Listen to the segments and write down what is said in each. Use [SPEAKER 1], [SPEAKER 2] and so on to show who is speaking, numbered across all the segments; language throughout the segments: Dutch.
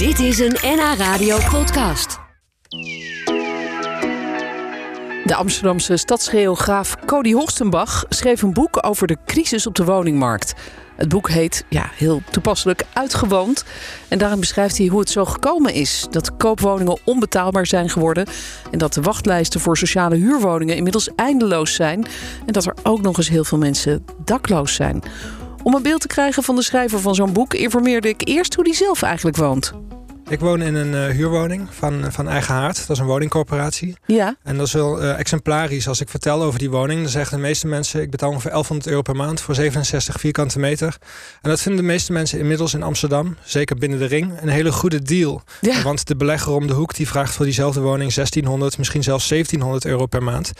[SPEAKER 1] Dit is een NH Radio podcast.
[SPEAKER 2] De Amsterdamse stadsgeograaf Cody Horstenbach schreef een boek over de crisis op de woningmarkt. Het boek heet, ja, heel toepasselijk, Uitgewoond. En daarin beschrijft hij hoe het zo gekomen is dat koopwoningen onbetaalbaar zijn geworden. En dat de wachtlijsten voor sociale huurwoningen inmiddels eindeloos zijn. En dat er ook nog eens heel veel mensen dakloos zijn. Om een beeld te krijgen van de schrijver van zo'n boek, informeerde ik eerst hoe hij zelf eigenlijk woont.
[SPEAKER 3] Ik woon in een uh, huurwoning van, van Eigen Haard. Dat is een woningcorporatie.
[SPEAKER 2] Ja.
[SPEAKER 3] En dat is wel uh, exemplarisch. Als ik vertel over die woning, dan zeggen de meeste mensen... ik betaal ongeveer 1100 euro per maand voor 67 vierkante meter. En dat vinden de meeste mensen inmiddels in Amsterdam... zeker binnen de ring, een hele goede deal.
[SPEAKER 2] Ja.
[SPEAKER 3] Want de belegger om de hoek die vraagt voor diezelfde woning... 1600, misschien zelfs 1700 euro per maand.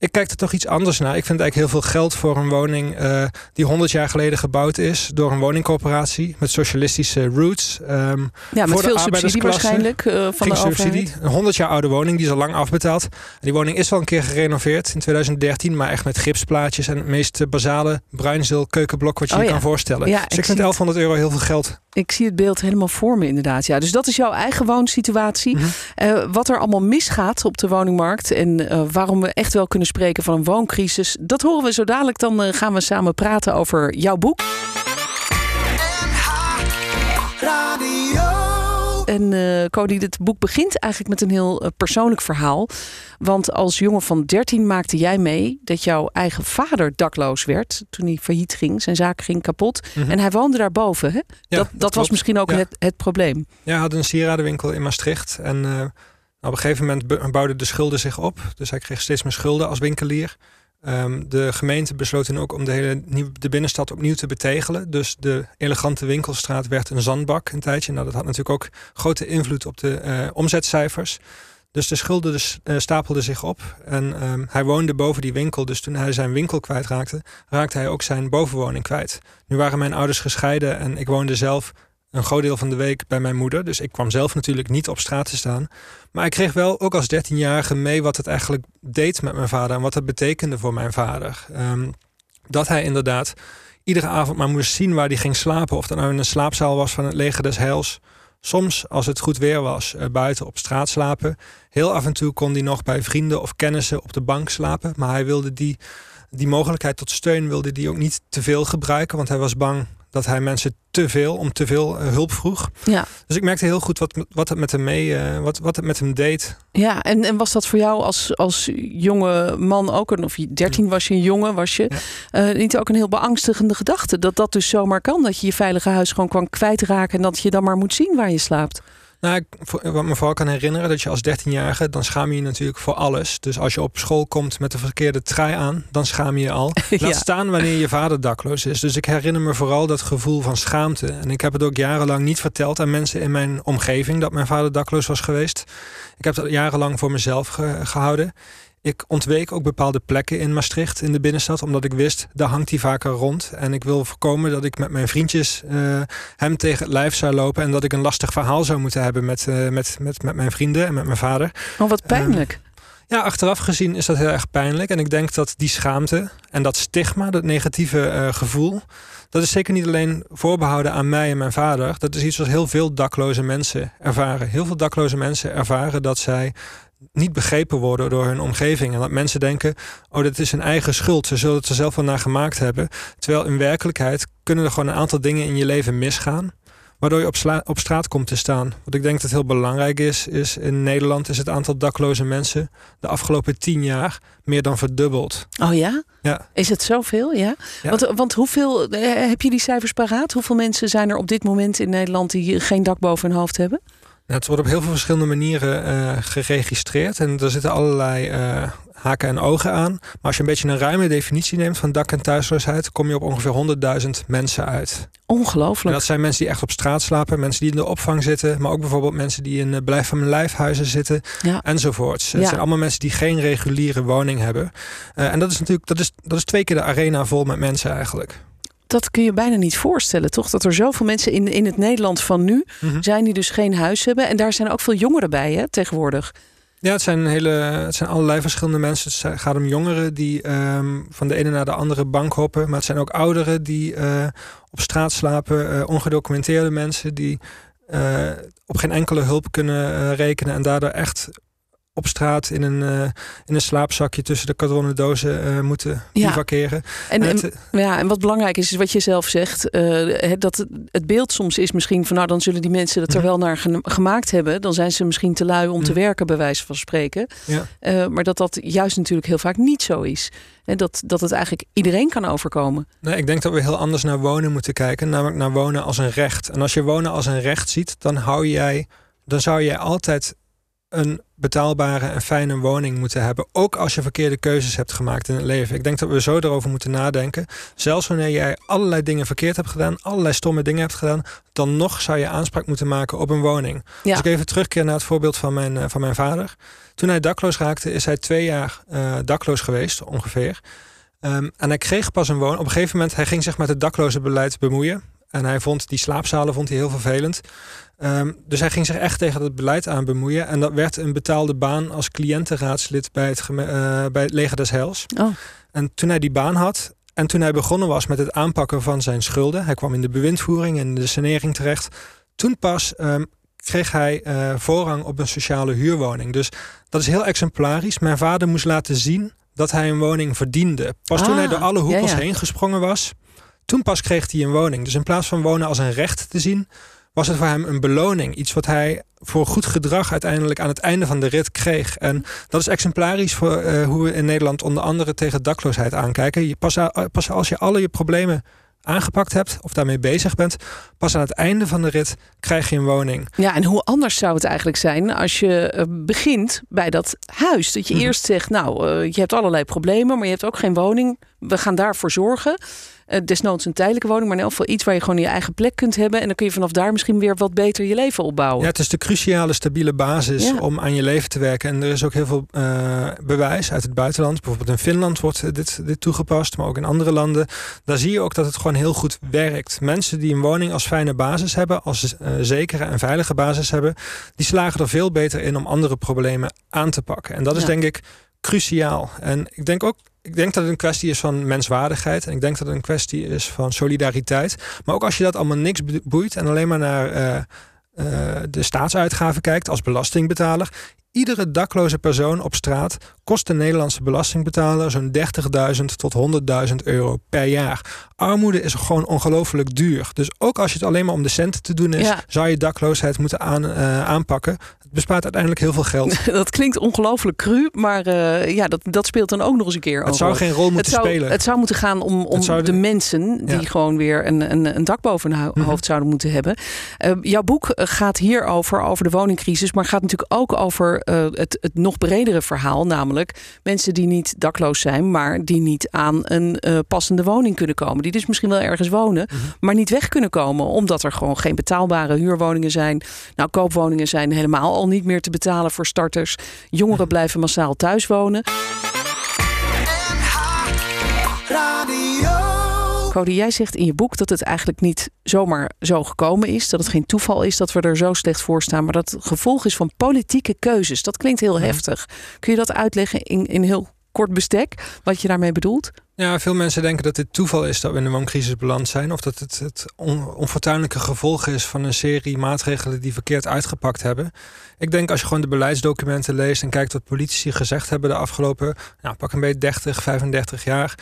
[SPEAKER 3] Ik kijk er toch iets anders naar. Ik vind eigenlijk heel veel geld voor een woning uh, die 100 jaar geleden gebouwd is door een woningcorporatie met socialistische roots. Um,
[SPEAKER 2] ja, met veel subsidie waarschijnlijk uh, van de
[SPEAKER 3] subsidie.
[SPEAKER 2] overheid.
[SPEAKER 3] Een 100 jaar oude woning, die is al lang afbetaald. Die woning is wel een keer gerenoveerd in 2013, maar echt met gipsplaatjes en het meest basale bruinzeel keukenblok wat je
[SPEAKER 2] Oh
[SPEAKER 3] je
[SPEAKER 2] ja.
[SPEAKER 3] kan voorstellen.
[SPEAKER 2] Ja,
[SPEAKER 3] dus
[SPEAKER 2] ik
[SPEAKER 3] vind 1100 euro heel veel geld.
[SPEAKER 2] Ik zie het beeld helemaal voor me inderdaad. Ja, dus dat is jouw eigen woonsituatie. Uh, wat er allemaal misgaat op de woningmarkt en uh, waarom we echt wel kunnen spreken van een wooncrisis, dat horen we zo dadelijk. Dan uh, gaan we samen praten over jouw boek. En uh, Cody, dit boek begint eigenlijk met een heel uh, persoonlijk verhaal. Want als jongen van 13 maakte jij mee dat jouw eigen vader dakloos werd. Toen hij failliet ging, zijn zaak ging kapot.
[SPEAKER 3] Mhm.
[SPEAKER 2] En hij woonde daarboven. Hè?
[SPEAKER 3] Ja,
[SPEAKER 2] dat, dat, was misschien ook
[SPEAKER 3] Ja.
[SPEAKER 2] het, het probleem.
[SPEAKER 3] Ja, hij had een sieradenwinkel in Maastricht. En uh, op een gegeven moment bouwden de schulden zich op. Dus hij kreeg steeds meer schulden als winkelier. Um, de gemeente besloot toen ook om de hele de binnenstad opnieuw te betegelen. Dus de elegante winkelstraat werd een zandbak een tijdje. Nou, dat had natuurlijk ook grote invloed op de uh, omzetcijfers. Dus de schulden dus, uh, stapelden zich op. En um, hij woonde boven die winkel. Dus toen hij zijn winkel kwijtraakte, raakte hij ook zijn bovenwoning kwijt. Nu waren mijn ouders gescheiden en ik woonde zelf een groot deel van de week bij mijn moeder. Dus ik kwam zelf natuurlijk niet op straat te staan. Maar ik kreeg wel ook als 13-jarige mee wat het eigenlijk deed met mijn vader. En wat het betekende voor mijn vader. Um, dat hij inderdaad iedere avond maar moest zien waar hij ging slapen. Of dat nou in een slaapzaal was van het leger des heils. Soms, als het goed weer was, uh, buiten op straat slapen. Heel af en toe kon hij nog bij vrienden of kennissen op de bank slapen. Maar hij wilde die, die mogelijkheid tot steun wilde die ook niet te veel gebruiken. Want hij was bang dat hij mensen te veel, om te veel uh, hulp vroeg.
[SPEAKER 2] Ja.
[SPEAKER 3] Dus ik merkte heel goed wat, wat het met hem mee, uh, wat, wat het met hem deed.
[SPEAKER 2] Ja, en, en was dat voor jou als, als jonge man ook, een, of 13 was je een jongen, was je, ja. uh, niet ook een heel beangstigende gedachte? Dat dat dus zomaar kan, dat je je veilige huis gewoon kan kwijtraken en dat je dan maar moet zien waar je slaapt.
[SPEAKER 3] Nou, ik, wat me vooral kan herinneren, dat je als 13-jarige, dan schaam je je natuurlijk voor alles. Dus als je op school komt met de verkeerde trui aan, dan schaam je je al. Laat staan wanneer je vader dakloos is. Dus ik herinner me vooral dat gevoel van schaamte. En ik heb het ook jarenlang niet verteld aan mensen in mijn omgeving dat mijn vader dakloos was geweest. Ik heb dat jarenlang voor mezelf ge gehouden. Ik ontweek ook bepaalde plekken in Maastricht, in de binnenstad, omdat ik wist, daar hangt hij vaker rond. En ik wil voorkomen dat ik met mijn vriendjes uh, hem tegen het lijf zou lopen en dat ik een lastig verhaal zou moeten hebben met, uh, met, met, met mijn vrienden en met mijn vader.
[SPEAKER 2] Oh, wat pijnlijk.
[SPEAKER 3] Uh, ja, achteraf gezien is dat heel erg pijnlijk. En ik denk dat die schaamte en dat stigma, dat negatieve uh, gevoel, dat is zeker niet alleen voorbehouden aan mij en mijn vader. Dat is iets wat heel veel dakloze mensen ervaren. Heel veel dakloze mensen ervaren dat zij niet begrepen worden door hun omgeving. En dat mensen denken, oh, dit is hun eigen schuld. Ze zullen het er zelf wel naar gemaakt hebben. Terwijl in werkelijkheid kunnen er gewoon een aantal dingen in je leven misgaan. Waardoor je op, op straat komt te staan. Wat ik denk dat heel belangrijk is, is in Nederland is het aantal dakloze mensen de afgelopen tien jaar meer dan verdubbeld.
[SPEAKER 2] Oh ja?
[SPEAKER 3] Ja.
[SPEAKER 2] Is het zoveel? Ja. ja. Want, want hoeveel, heb je die cijfers paraat? Hoeveel mensen zijn er op dit moment in Nederland die geen dak boven hun hoofd hebben?
[SPEAKER 3] Het wordt op heel veel verschillende manieren uh, geregistreerd. En er zitten allerlei uh, haken en ogen aan. Maar als je een beetje een ruime definitie neemt van dak- en thuisloosheid... kom je op ongeveer 100.000 mensen uit.
[SPEAKER 2] Ongelooflijk.
[SPEAKER 3] En dat zijn mensen die echt op straat slapen. Mensen die in de opvang zitten. Maar ook bijvoorbeeld mensen die in uh, blijf van mijn lijfhuizen zitten.
[SPEAKER 2] Ja.
[SPEAKER 3] Enzovoorts.
[SPEAKER 2] Ja.
[SPEAKER 3] Het zijn allemaal mensen die geen reguliere woning hebben. Uh, en dat is natuurlijk dat is, dat is twee keer de arena vol met mensen eigenlijk
[SPEAKER 2] dat kun je bijna niet voorstellen, toch? Dat er zoveel mensen in, in het Nederland van nu mm -hmm. zijn die dus geen huis hebben. En daar zijn ook veel jongeren bij, hè, tegenwoordig.
[SPEAKER 3] Ja, het zijn, hele, het zijn allerlei verschillende mensen. Het gaat om jongeren die um, van de ene naar de andere bank hoppen. Maar het zijn ook ouderen die uh, op straat slapen. Uh, ongedocumenteerde mensen die uh, op geen enkele hulp kunnen rekenen en daardoor echt op straat in een, uh, in een slaapzakje tussen de kartonnen dozen uh, moeten ja. En,
[SPEAKER 2] en, en, ja, en wat belangrijk is, is wat je zelf zegt. Uh, dat het beeld soms is misschien van nou, dan zullen die mensen dat er mhm. wel naar gemaakt hebben. Dan zijn ze misschien te lui om te mhm. werken, bij wijze van spreken. Ja. maar dat dat juist natuurlijk heel vaak niet zo is. En dat, dat het eigenlijk iedereen kan overkomen.
[SPEAKER 3] Nee, ik denk dat we heel anders naar wonen moeten kijken. Namelijk naar wonen als een recht. En als je wonen als een recht ziet, dan hou jij. Dan zou jij altijd een betaalbare en fijne woning moeten hebben. Ook als je verkeerde keuzes hebt gemaakt in het leven. Ik denk dat we zo erover moeten nadenken. Zelfs wanneer jij allerlei dingen verkeerd hebt gedaan, allerlei stomme dingen hebt gedaan, dan nog zou je aanspraak moeten maken op een woning. Ja. Als ik even terugkeer naar het voorbeeld van mijn, uh, van mijn vader. Toen hij dakloos raakte, is hij twee jaar uh, dakloos geweest, ongeveer. Um, en hij kreeg pas een woning. Op een gegeven moment, hij ging zich met het dakloze beleid bemoeien. En hij vond die slaapzalen vond hij heel vervelend. Um, dus hij ging zich echt tegen het beleid aan bemoeien. En dat werd een betaalde baan als cliëntenraadslid bij het, uh, bij het Leger des Heils. Oh. En toen hij die baan had en toen hij begonnen was met het aanpakken van zijn schulden, hij kwam in de bewindvoering en de sanering terecht. Toen pas um, kreeg hij uh, voorrang op een sociale huurwoning. Dus dat is heel exemplarisch. Mijn vader moest laten zien dat hij een woning verdiende. Pas toen hij ah, door alle hoekels heen gesprongen was, toen pas kreeg hij een woning. Dus in plaats van wonen als een recht te zien, was het voor hem een beloning. Iets wat hij voor goed gedrag uiteindelijk aan het einde van de rit kreeg. En dat is exemplarisch voor uh, hoe we in Nederland onder andere tegen dakloosheid aankijken. Je pas, pas als je alle je problemen aangepakt hebt of daarmee bezig bent, pas aan het einde van de rit krijg je een woning.
[SPEAKER 2] Ja, en hoe anders zou het eigenlijk zijn als je eh, begint bij dat huis? Dat je mhm. eerst zegt, nou, uh, je hebt allerlei problemen, maar je hebt ook geen woning. We gaan daarvoor zorgen. Uh, desnoods een tijdelijke woning, maar in elk geval iets waar je gewoon je eigen plek kunt hebben. En dan kun je vanaf daar misschien weer wat beter je leven opbouwen.
[SPEAKER 3] Ja, het is de cruciale, stabiele basis om aan je leven te werken. En er is ook heel veel uh, bewijs uit het buitenland. Bijvoorbeeld in Finland wordt dit, dit toegepast, maar ook in andere landen. Daar zie je ook dat het gewoon heel goed werkt. Mensen die een woning als fijne basis hebben, als uh, zekere en veilige basis hebben, die slagen er veel beter in om andere problemen aan te pakken. En dat is denk ik cruciaal. En ik denk ook ik denk dat het een kwestie is van menswaardigheid. En ik denk dat het een kwestie is van solidariteit. Maar ook als je dat allemaal niks boeit en alleen maar naar uh, uh, de staatsuitgaven kijkt als belastingbetaler. Iedere dakloze persoon op straat kost de Nederlandse belastingbetaler zo'n 30.000 tot 100.000 euro per jaar. Armoede is gewoon ongelooflijk duur. Dus ook als je het alleen maar om de centen te doen is, zou je dakloosheid moeten aan, uh, aanpakken bespaart uiteindelijk heel veel geld.
[SPEAKER 2] dat klinkt ongelooflijk cru, maar uh, ja, dat, dat speelt dan ook nog eens een keer
[SPEAKER 3] Het zou geen rol moeten
[SPEAKER 2] het
[SPEAKER 3] zou, spelen.
[SPEAKER 2] Het zou moeten gaan om, om de, de, mensen die gewoon weer een, een, een dak boven hun mhm. hoofd zouden moeten hebben. Uh, jouw boek gaat hierover, over de woningcrisis, maar gaat natuurlijk ook over uh, het, het nog bredere verhaal, namelijk mensen die niet dakloos zijn, maar die niet aan een passende woning kunnen komen. Die dus misschien wel ergens wonen, mhm. maar niet weg kunnen komen, omdat er gewoon geen betaalbare huurwoningen zijn. Nou, koopwoningen zijn helemaal al niet meer te betalen voor starters. Jongeren blijven massaal thuis wonen. Cody, jij zegt in je boek dat het eigenlijk niet zomaar zo gekomen is. Dat het geen toeval is dat we er zo slecht voor staan. Maar dat het gevolg is van politieke keuzes. Dat klinkt heel heftig. Kun je dat uitleggen in, in heel kort bestek, wat je daarmee bedoelt?
[SPEAKER 3] Ja, veel mensen denken dat dit toeval is dat we in de wooncrisis beland zijn. Of dat het het onfortuinlijke gevolg is van een serie maatregelen die verkeerd uitgepakt hebben. Ik denk als je gewoon de beleidsdocumenten leest en kijkt wat politici gezegd hebben de afgelopen, nou, pak een beetje 30, 35 jaar.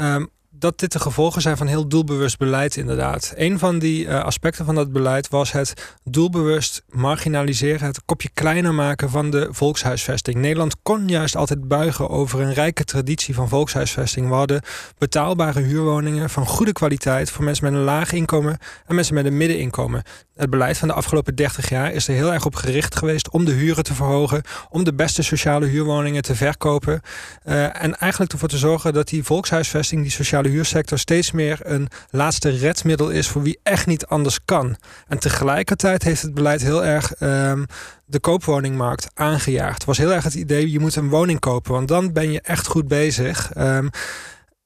[SPEAKER 3] Um, dat dit de gevolgen zijn van heel doelbewust beleid, inderdaad. Een van die uh, aspecten van dat beleid was het doelbewust marginaliseren, het kopje kleiner maken van de volkshuisvesting. Nederland kon juist altijd buigen over een rijke traditie van volkshuisvesting. We hadden betaalbare huurwoningen van goede kwaliteit voor mensen met een laag inkomen en mensen met een middeninkomen. Het beleid van de afgelopen 30 jaar is er heel erg op gericht geweest om de huren te verhogen, om de beste sociale huurwoningen te verkopen uh, en eigenlijk ervoor te zorgen dat die volkshuisvesting, die sociale huursector steeds meer een laatste redmiddel is voor wie echt niet anders kan. En tegelijkertijd heeft het beleid heel erg um, de koopwoningmarkt aangejaagd. Het was heel erg het idee, je moet een woning kopen, want dan ben je echt goed bezig. Um,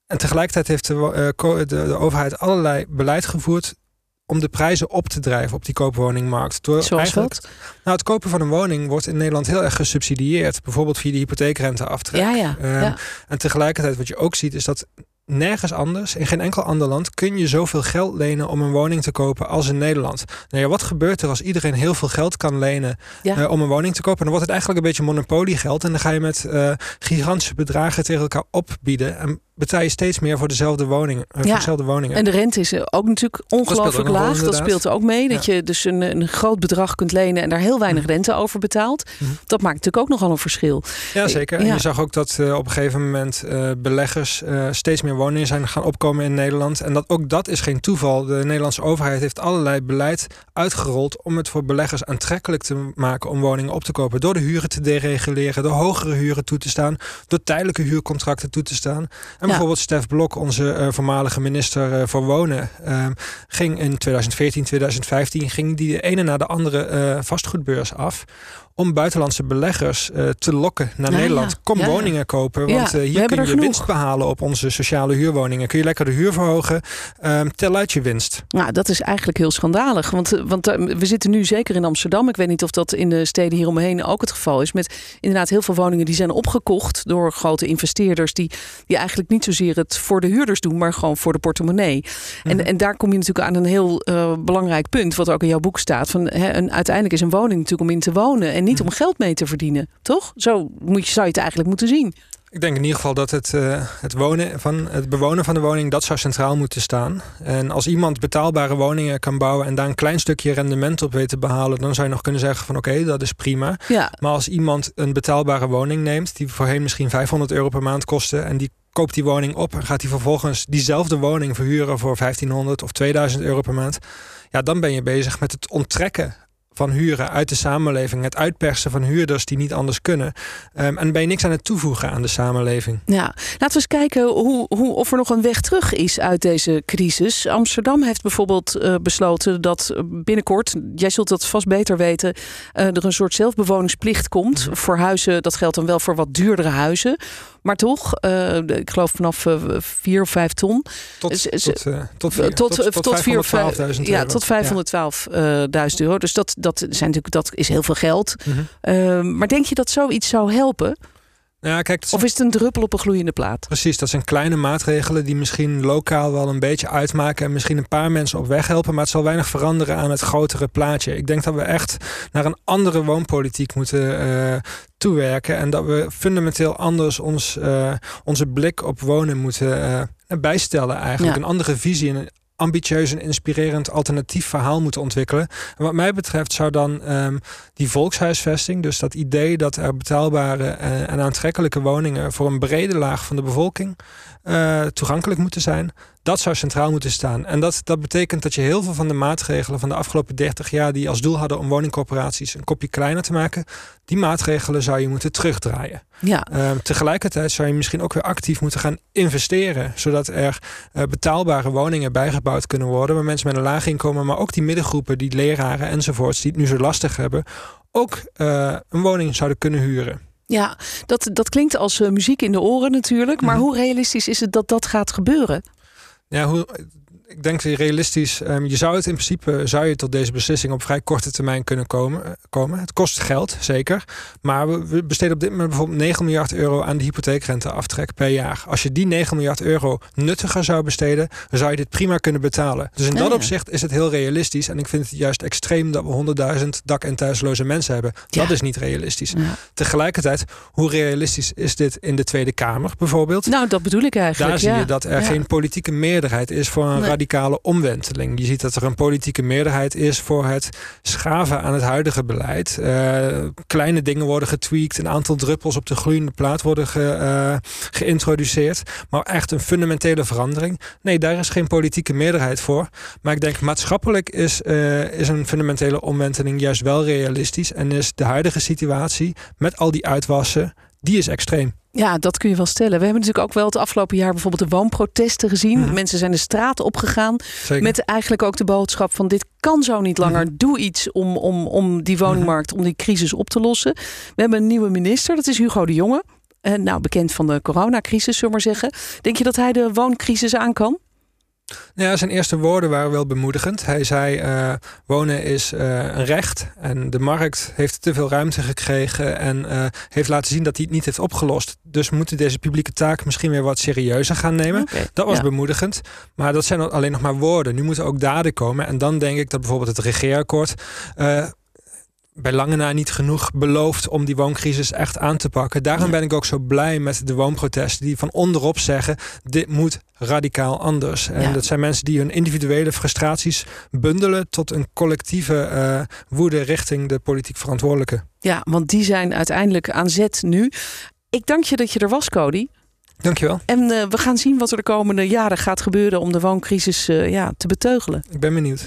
[SPEAKER 3] en tegelijkertijd heeft de, uh, de, de, overheid allerlei beleid gevoerd om de prijzen op te drijven op die koopwoningmarkt.
[SPEAKER 2] Door Zoals wat?
[SPEAKER 3] Nou, het kopen van een woning wordt in Nederland heel erg gesubsidieerd. Bijvoorbeeld via de hypotheekrenteaftrek.
[SPEAKER 2] Ja, ja, um, ja.
[SPEAKER 3] En tegelijkertijd wat je ook ziet is dat nergens anders, in geen enkel ander land, kun je zoveel geld lenen om een woning te kopen als in Nederland. Nou ja, wat gebeurt er als iedereen heel veel geld kan lenen eh, om een woning te kopen? Dan wordt het eigenlijk een beetje monopoliegeld. En dan ga je met uh, gigantische bedragen tegen elkaar opbieden. En betaal je steeds meer voor dezelfde woningen. Uh, ja. dezelfde woningen.
[SPEAKER 2] En de rente is ook natuurlijk ongelooflijk laag. dat speelt er ook mee. Dat je dus een, een groot bedrag kunt lenen en daar heel weinig mhm. rente over betaalt. Mhm. Dat maakt natuurlijk ook nogal een verschil.
[SPEAKER 3] Ja, zeker. En je zag ook dat op een gegeven moment beleggers steeds meer woningen zijn gaan opkomen in Nederland. En dat, ook dat is geen toeval. De Nederlandse overheid heeft allerlei beleid uitgerold om het voor beleggers aantrekkelijk te maken om woningen op te kopen. Door de huren te dereguleren, door hogere huren toe te staan, door tijdelijke huurcontracten toe te staan. En bijvoorbeeld Stef Blok, onze uh, voormalige minister uh, voor Wonen, uh, ging in 2014, 2015 ging die de ene na de andere uh, vastgoedbeurs af om buitenlandse beleggers uh, te lokken naar Nederland. Kom woningen kopen, want uh, hier kun je winst behalen op onze sociale huurwoningen. Kun je lekker de huur verhogen, um, tel uit je winst.
[SPEAKER 2] Nou, dat is eigenlijk heel schandalig. Want, eh, want we zitten nu zeker in Amsterdam. Ik weet niet of dat in de steden hieromheen ook het geval is. Met inderdaad heel veel woningen die zijn opgekocht door grote investeerders. Die, die eigenlijk niet zozeer het voor de huurders doen, maar gewoon voor de portemonnee. en, mhm. en daar kom je natuurlijk aan een heel uh, belangrijk punt, wat ook in jouw boek staat. Van, hè, een, uiteindelijk is een woning natuurlijk om in te wonen en niet om geld mee te verdienen. Toch? Zo moet je, zou je het eigenlijk moeten zien.
[SPEAKER 3] Ik denk in ieder geval dat het, uh, het, wonen van, het bewonen van de woning, dat zou centraal moeten staan. En als iemand betaalbare woningen kan bouwen en daar een klein stukje rendement op weet te behalen, dan zou je nog kunnen zeggen van oké, dat is prima. Ja. Maar als iemand een betaalbare woning neemt, die voorheen misschien 500 euro per maand kostte, en die koopt die woning op en gaat die vervolgens diezelfde woning verhuren voor 1500 of 2000 euro per maand. Ja, dan ben je bezig met het onttrekken van huren uit de samenleving. Het uitpersen van huurders die niet anders kunnen. Um, en ben je niks aan het toevoegen aan de samenleving.
[SPEAKER 2] Ja, laten we eens kijken hoe, hoe, of er nog een weg terug is uit deze crisis. Amsterdam heeft bijvoorbeeld uh, besloten dat binnenkort, jij zult dat vast beter weten, uh, er een soort zelfbewoningsplicht komt mm voor huizen. Dat geldt dan wel voor wat duurdere huizen. Maar toch, uh, ik geloof vanaf uh, 4 of 5 ton.
[SPEAKER 3] Tot, tot, uh, tot,
[SPEAKER 2] tot, tot, tot 512.000 Ja, tot 512.000 euro. Dus dat, dat, zijn natuurlijk, dat is heel veel geld. Mm -hmm. maar denk je dat zoiets zou helpen?
[SPEAKER 3] Ja, kijk,
[SPEAKER 2] of is het een druppel op een gloeiende plaat?
[SPEAKER 3] Precies, dat zijn kleine maatregelen die misschien lokaal wel een beetje uitmaken en misschien een paar mensen op weg helpen, maar het zal weinig veranderen aan het grotere plaatje. Ik denk dat we echt naar een andere woonpolitiek moeten uh, toewerken en dat we fundamenteel anders ons, uh, onze blik op wonen moeten uh, bijstellen eigenlijk. Een andere visie en ambitieus en inspirerend alternatief verhaal moeten ontwikkelen. En wat mij betreft zou dan um, die volkshuisvesting, dus dat idee dat er betaalbare uh, en aantrekkelijke woningen voor een brede laag van de bevolking uh, toegankelijk moeten zijn, dat zou centraal moeten staan. En dat, dat betekent dat je heel veel van de maatregelen van de afgelopen 30 jaar, die als doel hadden om woningcorporaties een kopje kleiner te maken, die maatregelen zou je moeten terugdraaien. Ja. Uh, tegelijkertijd zou je misschien ook weer actief moeten gaan investeren, zodat er uh, betaalbare woningen bijgebouwd kunnen worden, waar mensen met een laag inkomen, maar ook die middengroepen, die leraren enzovoorts, die het nu zo lastig hebben, ook uh, een woning zouden kunnen huren.
[SPEAKER 2] Ja, dat, dat klinkt als uh, muziek in de oren natuurlijk. Maar mhm. hoe realistisch is het dat dat gaat gebeuren?
[SPEAKER 3] Ja, hoe, ik denk realistisch, um, je zou het in principe zou je tot deze beslissing op vrij korte termijn kunnen komen. Eh, komen. Het kost geld, zeker. Maar we, we besteden op dit moment bijvoorbeeld 9 miljard euro aan de hypotheekrenteaftrek per jaar. Als je die 9 miljard euro nuttiger zou besteden, dan zou je dit prima kunnen betalen. Dus in dat opzicht is het heel realistisch. En ik vind het juist extreem dat we 100.000 dak- en thuisloze mensen hebben. Dat is niet realistisch. Tegelijkertijd, hoe realistisch is dit in de Tweede Kamer bijvoorbeeld?
[SPEAKER 2] Nou, dat bedoel ik eigenlijk.
[SPEAKER 3] Daar zie je dat er geen politieke meerderheid is voor een nee radicale omwenteling. Je ziet dat er een politieke meerderheid is voor het schaven aan het huidige beleid. Uh, kleine dingen worden getweakt, een aantal druppels op de gloeiende plaat worden ge, uh, geïntroduceerd. Maar echt een fundamentele verandering. Nee, daar is geen politieke meerderheid voor. Maar ik denk maatschappelijk is, uh, is een fundamentele omwenteling juist wel realistisch. En is de huidige situatie met al die uitwassen, die is extreem.
[SPEAKER 2] Ja, dat kun je wel stellen. We hebben natuurlijk ook wel het afgelopen jaar bijvoorbeeld de woonprotesten gezien. Mhm. Mensen zijn de straat opgegaan met eigenlijk ook de boodschap van dit kan zo niet langer. Mhm. Doe iets om, om, om die woningmarkt, mhm. om die crisis op te lossen. We hebben een nieuwe minister, dat is Hugo de Jonge. Uh, nou, bekend van de coronacrisis, zullen we maar zeggen. Denk je dat hij de wooncrisis aan kan?
[SPEAKER 3] Ja, zijn eerste woorden waren wel bemoedigend. Hij zei: uh, wonen is uh, een recht. En de markt heeft te veel ruimte gekregen. En uh, heeft laten zien dat hij het niet heeft opgelost. Dus we moeten deze publieke taak misschien weer wat serieuzer gaan nemen. Okay, dat was ja. bemoedigend. Maar dat zijn alleen nog maar woorden. Nu moeten ook daden komen. En dan denk ik dat bijvoorbeeld het regeerakkoord bij lange na niet genoeg beloofd om die wooncrisis echt aan te pakken. Daarom ben ik ook zo blij met de woonprotesten die van onderop zeggen: dit moet radicaal anders. En ja. dat zijn mensen die hun individuele frustraties bundelen tot een collectieve uh, woede richting de politiek verantwoordelijke.
[SPEAKER 2] Ja, want die zijn uiteindelijk aan zet nu. Ik dank je dat je er was, Cody.
[SPEAKER 3] Dankjewel.
[SPEAKER 2] En uh, we gaan zien wat er de komende jaren gaat gebeuren om de wooncrisis uh, ja, te beteugelen.
[SPEAKER 3] Ik ben benieuwd.